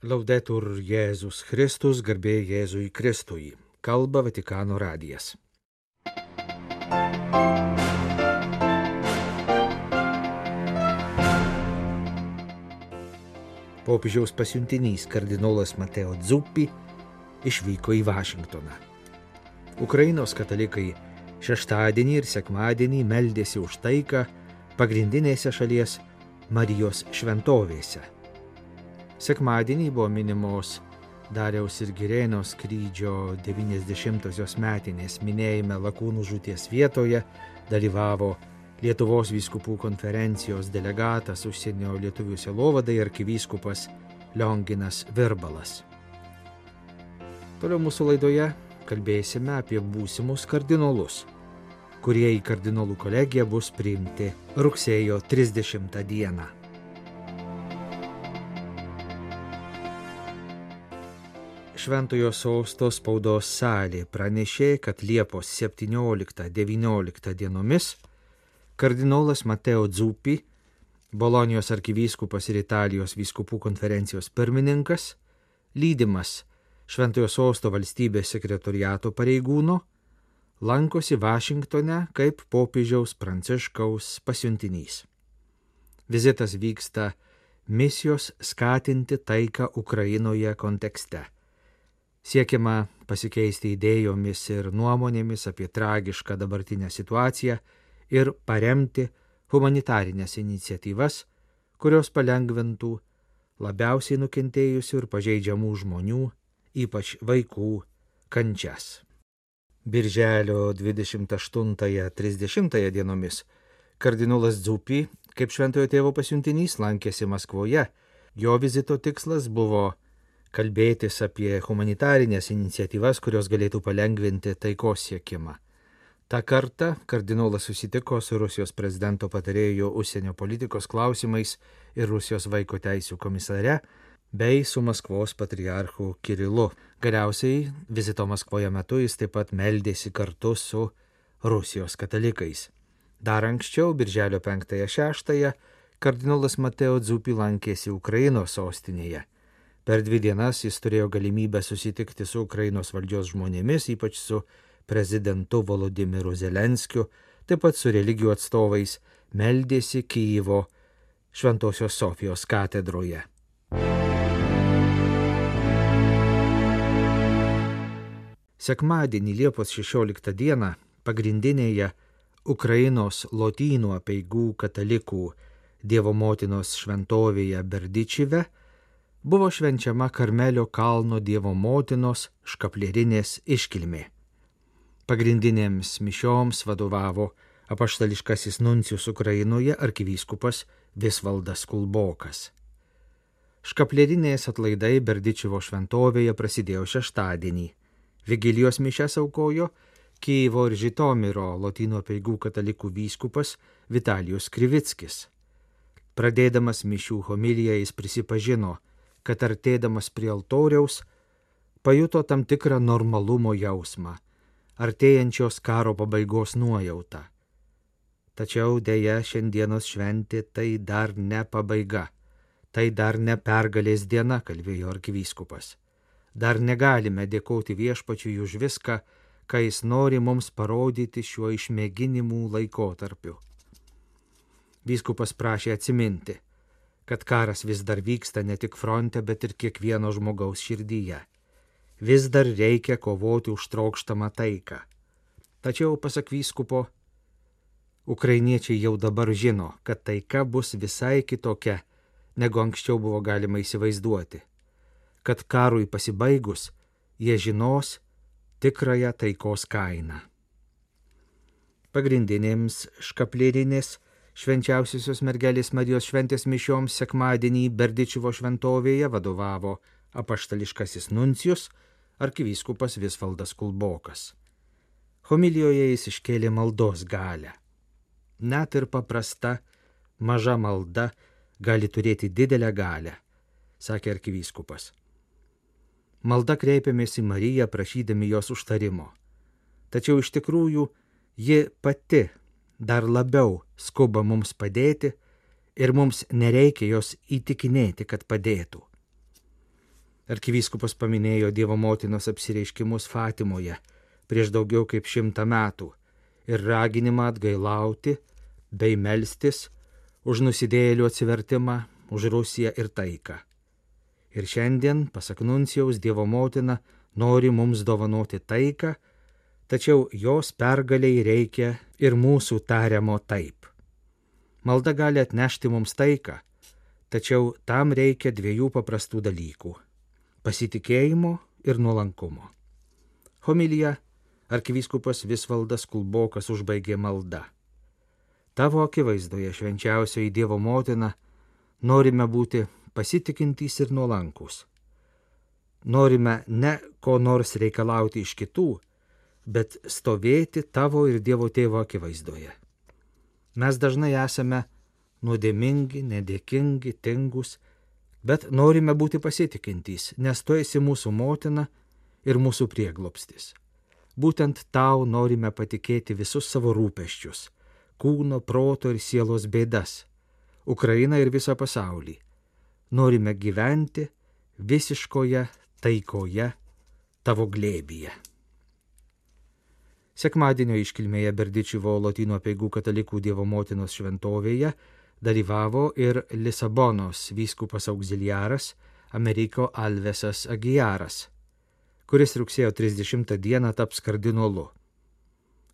Laudetur Jėzus Kristus, garbė Jėzui Kristui. Kalba Vatikano radijas. Popiežiaus pasiuntinys kardinolas Mateo Dzuppi išvyko į Vašingtoną. Ukrainos katalikai šeštadienį ir sekmadienį meldėsi už taiką pagrindinėse šalies Marijos šventovėse. Sekmadienį buvo minimos Dariaus ir Girėno skrydžio 90-osios metinės minėjime Lakūnų žūties vietoje dalyvavo Lietuvos vyskupų konferencijos delegatas užsienio lietuvių selovadai arkivyskupas Lionginas Virbalas. Toliau mūsų laidoje kalbėsime apie būsimus kardinolus, kurie į kardinolų kolegiją bus priimti rugsėjo 30 dieną. Šventojo Sausto spaudos salė pranešė, kad Liepos 17-19 dienomis kardinolas Mateo Dzuppi, Bolonijos arkivyskupas ir Italijos vyskupų konferencijos pirmininkas, lydimas Šventojo Sausto valstybės sekretoriato pareigūno, lankosi Vašingtone kaip popiežiaus pranciškaus pasiuntinys. Vizitas vyksta misijos skatinti taiką Ukrainoje kontekste. Siekiama pasikeisti idėjomis ir nuomonėmis apie tragišką dabartinę situaciją ir paremti humanitarinės iniciatyvas, kurios palengvintų labiausiai nukentėjusių ir pažeidžiamų žmonių, ypač vaikų, kančias. Birželio 28-30 dienomis kardinolas Dzupi, kaip šventojo tėvo pasiuntinys, lankėsi Maskvoje. Jo vizito tikslas buvo kalbėtis apie humanitarinės iniciatyvas, kurios galėtų palengvinti taikos siekimą. Ta kartą kardinolas susitiko su Rusijos prezidento patarėjo užsienio politikos klausimais ir Rusijos vaiko teisų komisare bei su Maskvos patriarchu Kirilu. Galiausiai vizito Maskvoje metu jis taip pat meldėsi kartu su Rusijos katalikais. Dar anksčiau, birželio 5-6, kardinolas Mateo Dzupi lankėsi Ukrainos sostinėje. Per dvi dienas jis turėjo galimybę susitikti su Ukrainos valdžios žmonėmis, ypač su prezidentu Volodimiru Zelenskiu, taip pat su religijų atstovais, meldėsi Kyjivo Šventojios Sofijos katedroje. Sekmadienį Liepos 16 dieną pagrindinėje Ukrainos lotynų apieigų katalikų Dievo motinos šventovėje Berdičive buvo švenčiama Karmelio kalno Dievo motinos škaplerinės iškilmė. Pagrindinėms mišioms vadovavo apaštališkasis nuncijus Ukrainoje arkivyskupas Visvaldas Kulbokas. Škaplerinės atlaidai Berdičivo šventovėje prasidėjo šeštadienį. Vigilijos mišes aukojo Kyivo ir Žitomiro lotynų peigų katalikų vyskupas Vitalijus Krivickis. Pradėdamas mišių homiliją jis prisipažino, kad artėdamas prie altoriaus pajuto tam tikrą normalumo jausmą, artėjančios karo pabaigos nuojautą. Tačiau dėja šiandienos šventė tai dar ne pabaiga, tai dar ne pergalės diena, kalbėjo arkivyskupas dar negalime dėkoti viešpačiui už viską, ką jis nori mums parodyti šiuo išmėginimų laikotarpiu. Vyskupas prašė atsiminti, kad karas vis dar vyksta ne tik fronte, bet ir kiekvieno žmogaus širdyje. Vis dar reikia kovoti už trokštamą taiką. Tačiau, pasak vyskupo, ukrainiečiai jau dabar žino, kad taika bus visai kitokia, negu anksčiau buvo galima įsivaizduoti kad karui pasibaigus jie žinos tikrąją taikos kainą. Pagrindinėms škaplėrinės švenčiausiosios mergelės Marijos šventės mišioms sekmadienį Berdičiuvo šventovėje vadovavo apaštališkasis nuncijus arkivyskupas Visvaldas Kulbokas. Homilijoje jis iškėlė maldos galę. Net ir paprasta, maža malda gali turėti didelę galę, sakė arkivyskupas. Malda kreipiamės į Mariją prašydami jos užtarimo. Tačiau iš tikrųjų ji pati dar labiau skuba mums padėti ir mums nereikia jos įtikinėti, kad padėtų. Arkivyskupas paminėjo Dievo motinos apsireiškimus Fatimoje prieš daugiau kaip šimtą metų ir raginimą atgailauti bei melstis už nusidėjėlių atsivertimą, už Rusiją ir taiką. Ir šiandien, pasak Nuncijaus, Dievo motina nori mums dovanoti taiką, tačiau jos pergaliai reikia ir mūsų tariamo taip. Malda gali atnešti mums taiką, tačiau tam reikia dviejų paprastų dalykų - pasitikėjimo ir nuolankumo. Homilyje arkivyskupas Visvaldas Kulbokas užbaigė maldą. Tavo akivaizdoje švenčiausioji Dievo motina norime būti pasitikintys ir nuolankus. Norime ne ko nors reikalauti iš kitų, bet stovėti tavo ir Dievo tėvo akivaizdoje. Mes dažnai esame nuodėmingi, nedėkingi, tingus, bet norime būti pasitikintys, nes tu esi mūsų motina ir mūsų prieglopstis. Būtent tau norime patikėti visus savo rūpeščius - kūno, proto ir sielos bėdas - Ukrainą ir visą pasaulį. Norime gyventi visiškoje taikoje tavo glėbyje. Sekmadienio iškilmėje Berdičivo Lotynų apieigų katalikų Dievo motinos šventovėje dalyvavo ir Lisabonos vyskupas auxiliaras Ameriko Alvesas Agijaras kuris rugsėjo 30 dieną taps kardinolu.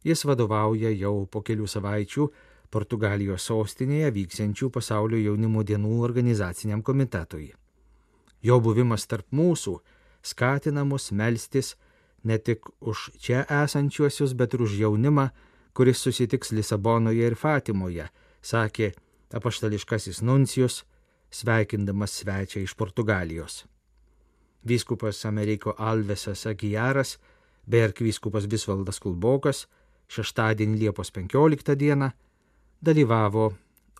Jis vadovauja jau po kelių savaičių Portugalijos sostinėje vyksiančių pasaulio jaunimo dienų organizaciniam komitetui. Jo buvimas tarp mūsų skatina mus melstis ne tik už čia esančiuosius, bet ir už jaunimą, kuris susitiks Lisabonoje ir Fatimoje, sakė apaštališkasis nuncijus, sveikindamas svečią iš Portugalijos. Vyskupas Ameriko Alvesas Agijaras bei arkivyskupas Visvaldas Kulbokas šeštadienį Liepos 15 dieną dalyvavo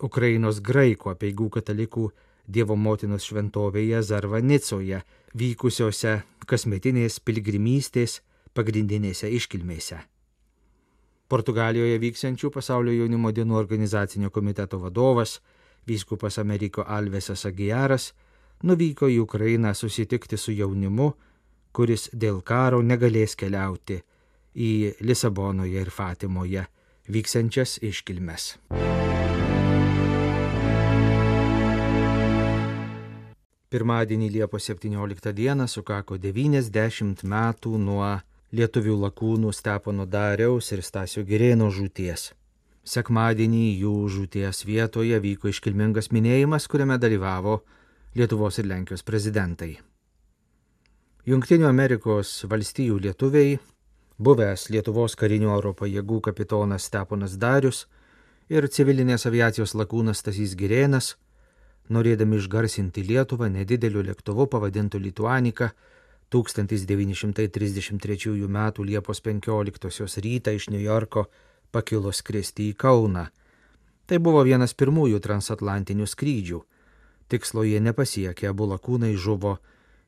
Ukrainos graikų apieigų katalikų Dievo motinos šventovėje Zarvanicoje vykusiose kasmetinės piligrimystės pagrindinėse iškilmėse. Portugalijoje vyksiančių pasaulio jaunimo dienų organizacinio komiteto vadovas, vyskupas Ameriko Alvesas Agijaras, nuvyko į Ukrainą susitikti su jaunimu, kuris dėl karo negalės keliauti į Lisabonoje ir Fatimoje vyksiančias iškilmes. Pirmadienį Liepos 17 dieną sukako 90 metų nuo lietuvių lakūnų Stepono Dariaus ir Stasio Girėno žūties. Sekmadienį jų žūties vietoje vyko iškilmingas minėjimas, kuriame dalyvavo Lietuvos ir Lenkijos prezidentai. Junktinių Amerikos valstijų lietuviai, buvęs Lietuvos karinių oro pajėgų kapitonas Steponas Darius ir civilinės aviacijos lakūnas Tasys Girėnas, norėdami išgarsinti Lietuvą nedideliu lėktuvu pavadintu Lituanika, 1933 m. Liepos 15 rytą iš New Yorko pakilo skristi į Kauną. Tai buvo vienas pirmųjų transatlantinių skrydžių Tikslo jie nepasiekė, abu lakūnai žuvo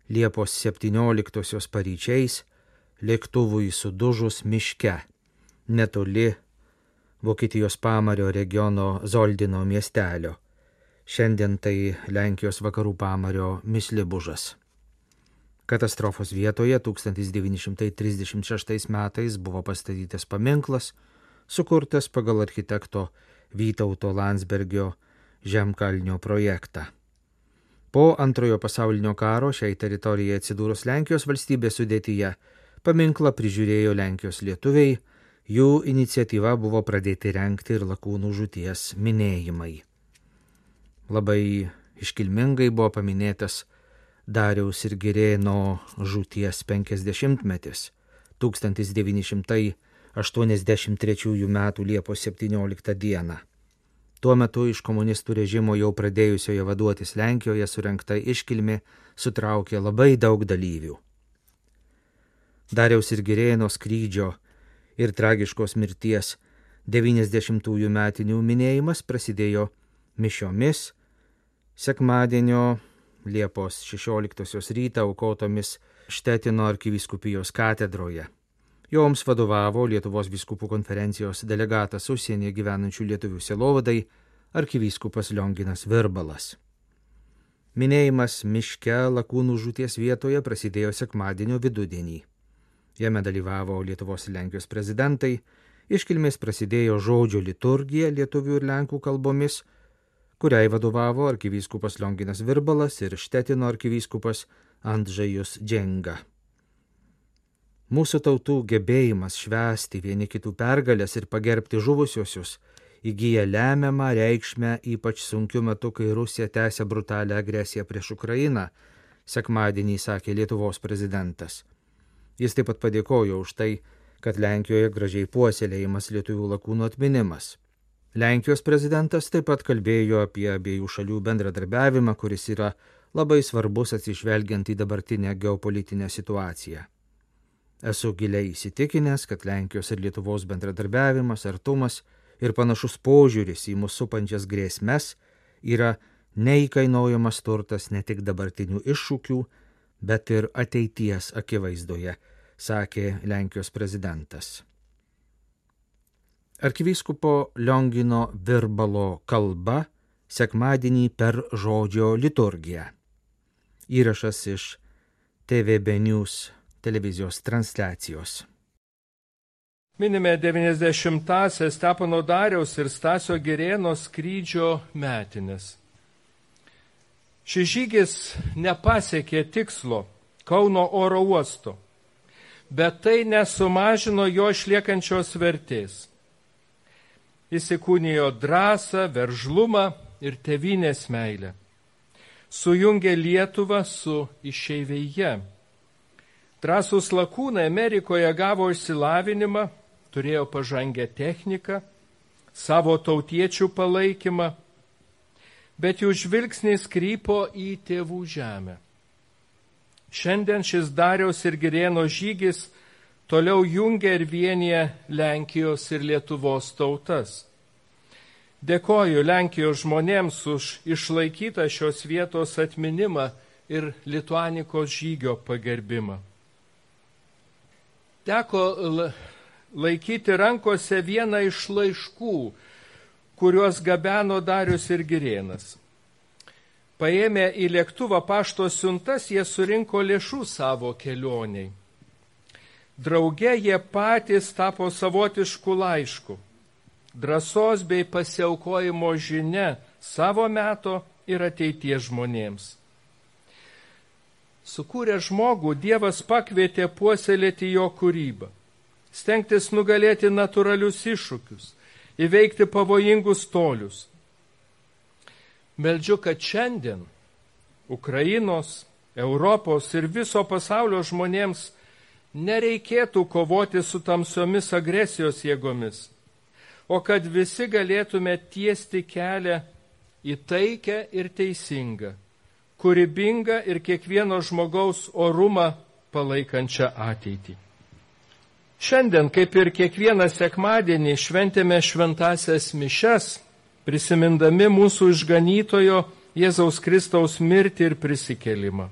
Liepos 17-osios paryčiais lėktuvui sudužus miške, netoli Vokietijos pamario regiono Zoldino miestelio. Šiandien tai Lenkijos vakarų pamario Mislibužas. Katastrofos vietoje 1936 metais buvo pastatytas paminklas, sukurtas pagal architekto Vytauto Landsbergio žemkalnio projektą. Po antrojo pasaulinio karo šiai teritorijai atsidūrus Lenkijos valstybės sudėtyje paminklą prižiūrėjo Lenkijos lietuviai, jų iniciatyva buvo pradėti renkti ir lakūnų žūties minėjimai. Labai iškilmingai buvo paminėtas Dariaus ir Girėno žūties 50-metis 1983 m. Liepos 17 d. Tuo metu iš komunistų režimo jau pradėjusioje vaduotis Lenkijoje surinkta iškilmė sutraukė labai daug dalyvių. Dariaus ir Girėno skrydžio ir tragiškos mirties 90-ųjų metinių minėjimas prasidėjo mišiomis sekmadienio Liepos 16 rytą aukotomis Štetino arkiviskupijos katedroje. Joms vadovavo Lietuvos viskupų konferencijos delegatas užsienyje gyvenančių lietuvių selovadai arkivyskupas Lionginas Virbalas. Minėjimas miške lakūnų žūties vietoje prasidėjo sekmadienio vidudienį. Jame dalyvavo Lietuvos ir Lenkijos prezidentai, iškilmės prasidėjo žodžio liturgija lietuvių ir lenkų kalbomis, kuriai vadovavo arkivyskupas Lionginas Virbalas ir Štetino arkivyskupas Andžajus Dženga. Mūsų tautų gebėjimas švęsti vieni kitų pergalės ir pagerbti žuvusiosius įgyja lemiamą reikšmę ypač sunkiu metu, kai Rusija tęsia brutalią agresiją prieš Ukrainą, sekmadienį sakė Lietuvos prezidentas. Jis taip pat padėkojo už tai, kad Lenkijoje gražiai puoselėjimas lietuvių lakūnų atminimas. Lenkijos prezidentas taip pat kalbėjo apie abiejų šalių bendradarbiavimą, kuris yra labai svarbus atsižvelgiant į dabartinę geopolitinę situaciją. Esu giliai įsitikinęs, kad Lenkijos ir Lietuvos bendradarbiavimas, artumas ir panašus požiūris į mūsų supančias grėsmes yra neįkainojamas turtas ne tik dabartinių iššūkių, bet ir ateities akivaizdoje, sakė Lenkijos prezidentas. Arkivyskupo Liongino Virbalo kalba sekmadienį per žodžio liturgiją. Įrašas iš TVB News televizijos transliacijos. Minime 90-asias Stepono Dariaus ir Stasio Gerėno skrydžio metinės. Šis žygis nepasiekė tikslo Kauno oro uosto, bet tai nesumažino jo išliekančios vertės. Įsikūnijo drąsą, veržlumą ir tevinės meilę. Sujungė Lietuvą su išeiveje. Drąsus lakūnai Amerikoje gavo išsilavinimą turėjo pažangę techniką, savo tautiečių palaikymą, bet jų žvilgsnis krypo į tėvų žemę. Šiandien šis Dariaus ir Girėno žygis toliau jungia ir vienyje Lenkijos ir Lietuvos tautas. Dėkoju Lenkijos žmonėms už išlaikytą šios vietos atminimą ir Lituanikos žygio pagerbimą. Teko laikyti rankose vieną iš laiškų, kuriuos gabeno Darius ir Girėnas. Paėmę į lėktuvą pašto siuntas, jie surinko lėšų savo kelioniai. Drauge jie patys tapo savotiškų laiškų. Drąsos bei pasiaukojimo žinia savo meto ir ateities žmonėms. Sukūrė žmogų, Dievas pakvietė puoselėti jo kūrybą stengtis nugalėti natūralius iššūkius, įveikti pavojingus tolius. Meldžiu, kad šiandien Ukrainos, Europos ir viso pasaulio žmonėms nereikėtų kovoti su tamsiomis agresijos jėgomis, o kad visi galėtume tiesti kelią į taikę ir teisingą, kūrybingą ir kiekvieno žmogaus orumą palaikančią ateitį. Šiandien, kaip ir kiekvieną sekmadienį, šventėme šventasias mišes, prisimindami mūsų išganytojo Jėzaus Kristaus mirtį ir prisikelimą.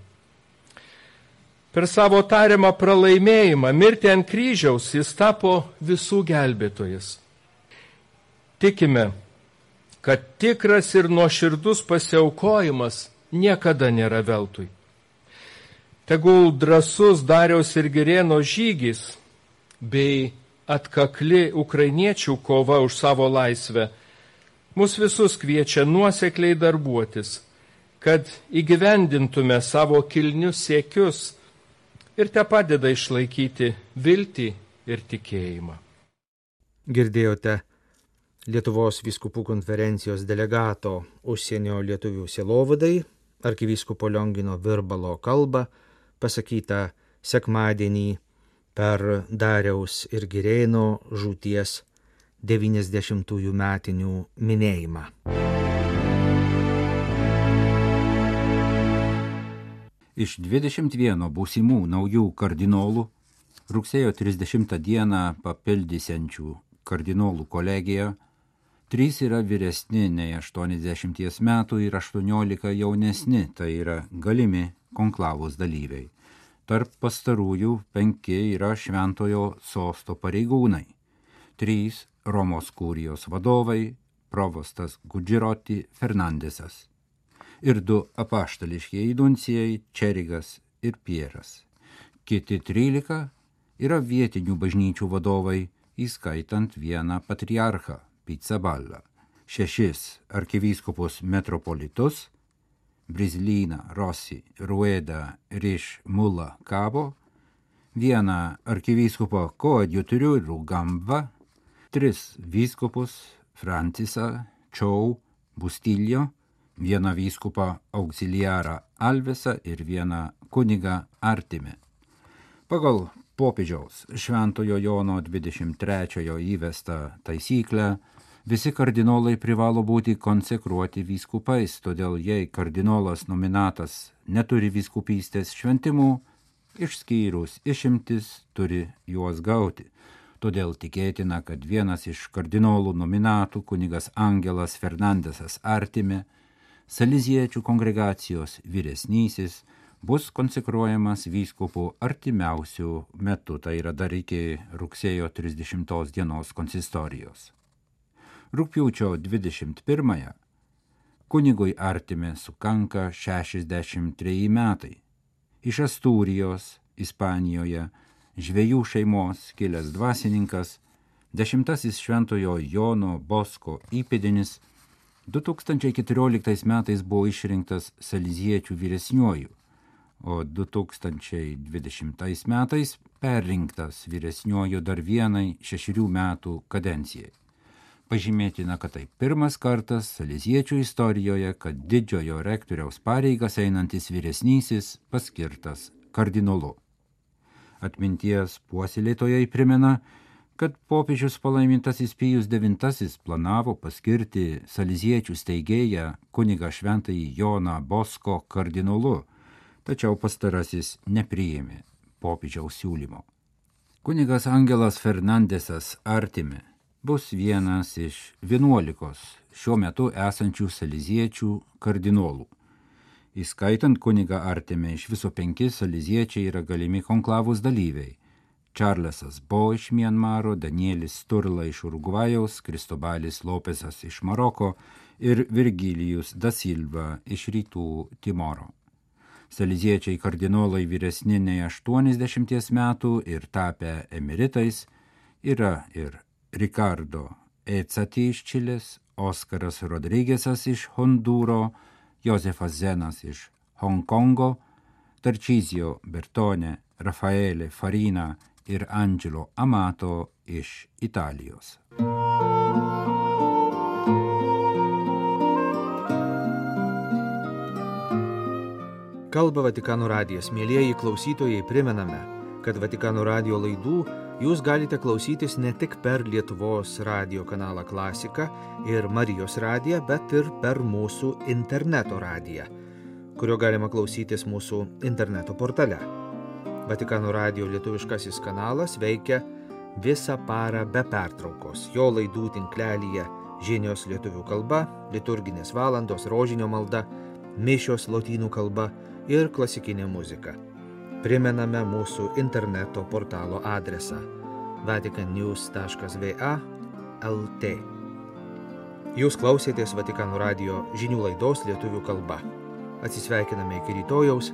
Per savo tariamą pralaimėjimą, mirtį ant kryžiaus, jis tapo visų gelbėtojas. Tikime, kad tikras ir nuoširdus pasiaukojimas niekada nėra veltui. Tegul drasus Dariaus ir Gerėno žygis bei atkakli ukrainiečių kova už savo laisvę mus visus kviečia nuosekliai darbuotis, kad įgyvendintume savo kilnius siekius ir te padeda išlaikyti viltį ir tikėjimą. Girdėjote Lietuvos viskupų konferencijos delegato užsienio lietuvių sielovadai arkivyskupo Liongino Virbalo kalbą pasakytą sekmadienį per Dariaus ir Girėno žūties 90-ųjų metinių minėjimą. Iš 21 būsimų naujų kardinolų rugsėjo 30 dieną papildysiančių kardinolų kolegiją, trys yra vyresni nei 80 metų ir 18 jaunesni, tai yra galimi konklavos dalyviai. Tarp pastarųjų penki yra šventojo sosto pareigūnai. Trys Romos kūrijos vadovai - provostas Gudžiroti Fernandesas. Ir du apaštališkieji nuncijai Čerigas ir Pieras. Kiti trylika yra vietinių bažnyčių vadovai, įskaitant vieną patriarchą Pizzaballą, šešis arkivyskupus metropolitus, Brizlyną, Rossi, Ruedą, Riš, Mulą, Kabo, vieną arkivyskupą koadjutorių Rugambą, tris vyskupus Francisą, Čiau, Bustiljo, vieną vyskupą auxiliarą Alvesą ir vieną kunigą Artimę. Pagal popiežiaus Šventojo Jono 23 įvestą taisyklę, visi kardinolai privalo būti konsekruoti vyskupais, todėl jei kardinolas nominatas neturi vyskupystės šventimų, išskyrus išimtis turi juos gauti. Todėl tikėtina, kad vienas iš kardinolų nominatų kunigas Angelas Fernandesas Artime, Saliziečių kongregacijos vyresnysis, bus konsekruojamas vyskupų artimiausių metų, tai yra dar iki rugsėjo 30 dienos konsistorijos. Rūpiučio 21 kunigui Artime sukanka 63 metai. Iš Astūrijos, Ispanijoje, žvėjų šeimos kilęs dvasininkas, dešimtasis šventojo Jono Bosko įpėdinis, 2014 metais buvo išrinktas Saliziečių vyresniuoju, o 2020 metais perrinktas vyresniuoju dar vienai šešerių metų kadencijai. Pažymėtina, kad tai pirmas kartas Saliziečių istorijoje, kad didžiojo rektoriaus pareigas einantis vyresnysis paskirtas kardinolu atminties puoselėtojai primena, kad popiežius palaimintasis Pijus IX planavo paskirti saliziečių steigėją kunigą šventąjį Joną Bosko kardinolu, tačiau pastarasis nepriėmė popiežiaus siūlymo. Kunigas Angelas Fernandesas Artime bus vienas iš vienuolikos šiuo metu esančių saliziečių kardinolų. Įskaitant kunigą Artemę iš viso penki saliziečiai yra galimi konklavos dalyviai. Čarlesas Bo iš Mienmaro, Danielis Sturla iš Urugvajaus, Kristobalis Lopesas iš Maroko ir Virgilijus Da Silva iš Rytų Timoro. Saliziečiai kardinolai vyresni nei 80 metų ir tapę emeritais yra ir Ricardo Ecati iš Čilės, Oskaras Rodrygėsas iš Hondūro, Josefas Zenas iš Hongkongo, Tarčizio Bertone, Rafaele Farina ir Angelo Amato iš Italijos. Kalba Vatikano radijas. Mėlyjeji klausytojai, primename, kad Vatikano radio laidų jūs galite klausytis ne tik per Lietuvos radio kanalą Klasika ir Marijos radiją, bet ir per mūsų interneto radiją, kurio galima klausytis mūsų interneto portale. Vatikano radio lietuviškasis kanalas veikia visą parą be pertraukos. Jo laidų tinklelyje žinios lietuvių kalba, liturginės valandos, rožinio malda, mišios lotynų kalba ir klasikinė muzika. Primename mūsų interneto portalo adresą vaticannews.va lt. Jūs klausėtės Vatikano radio žinių laidos lietuvių kalba. Atsisveikiname iki rytojaus.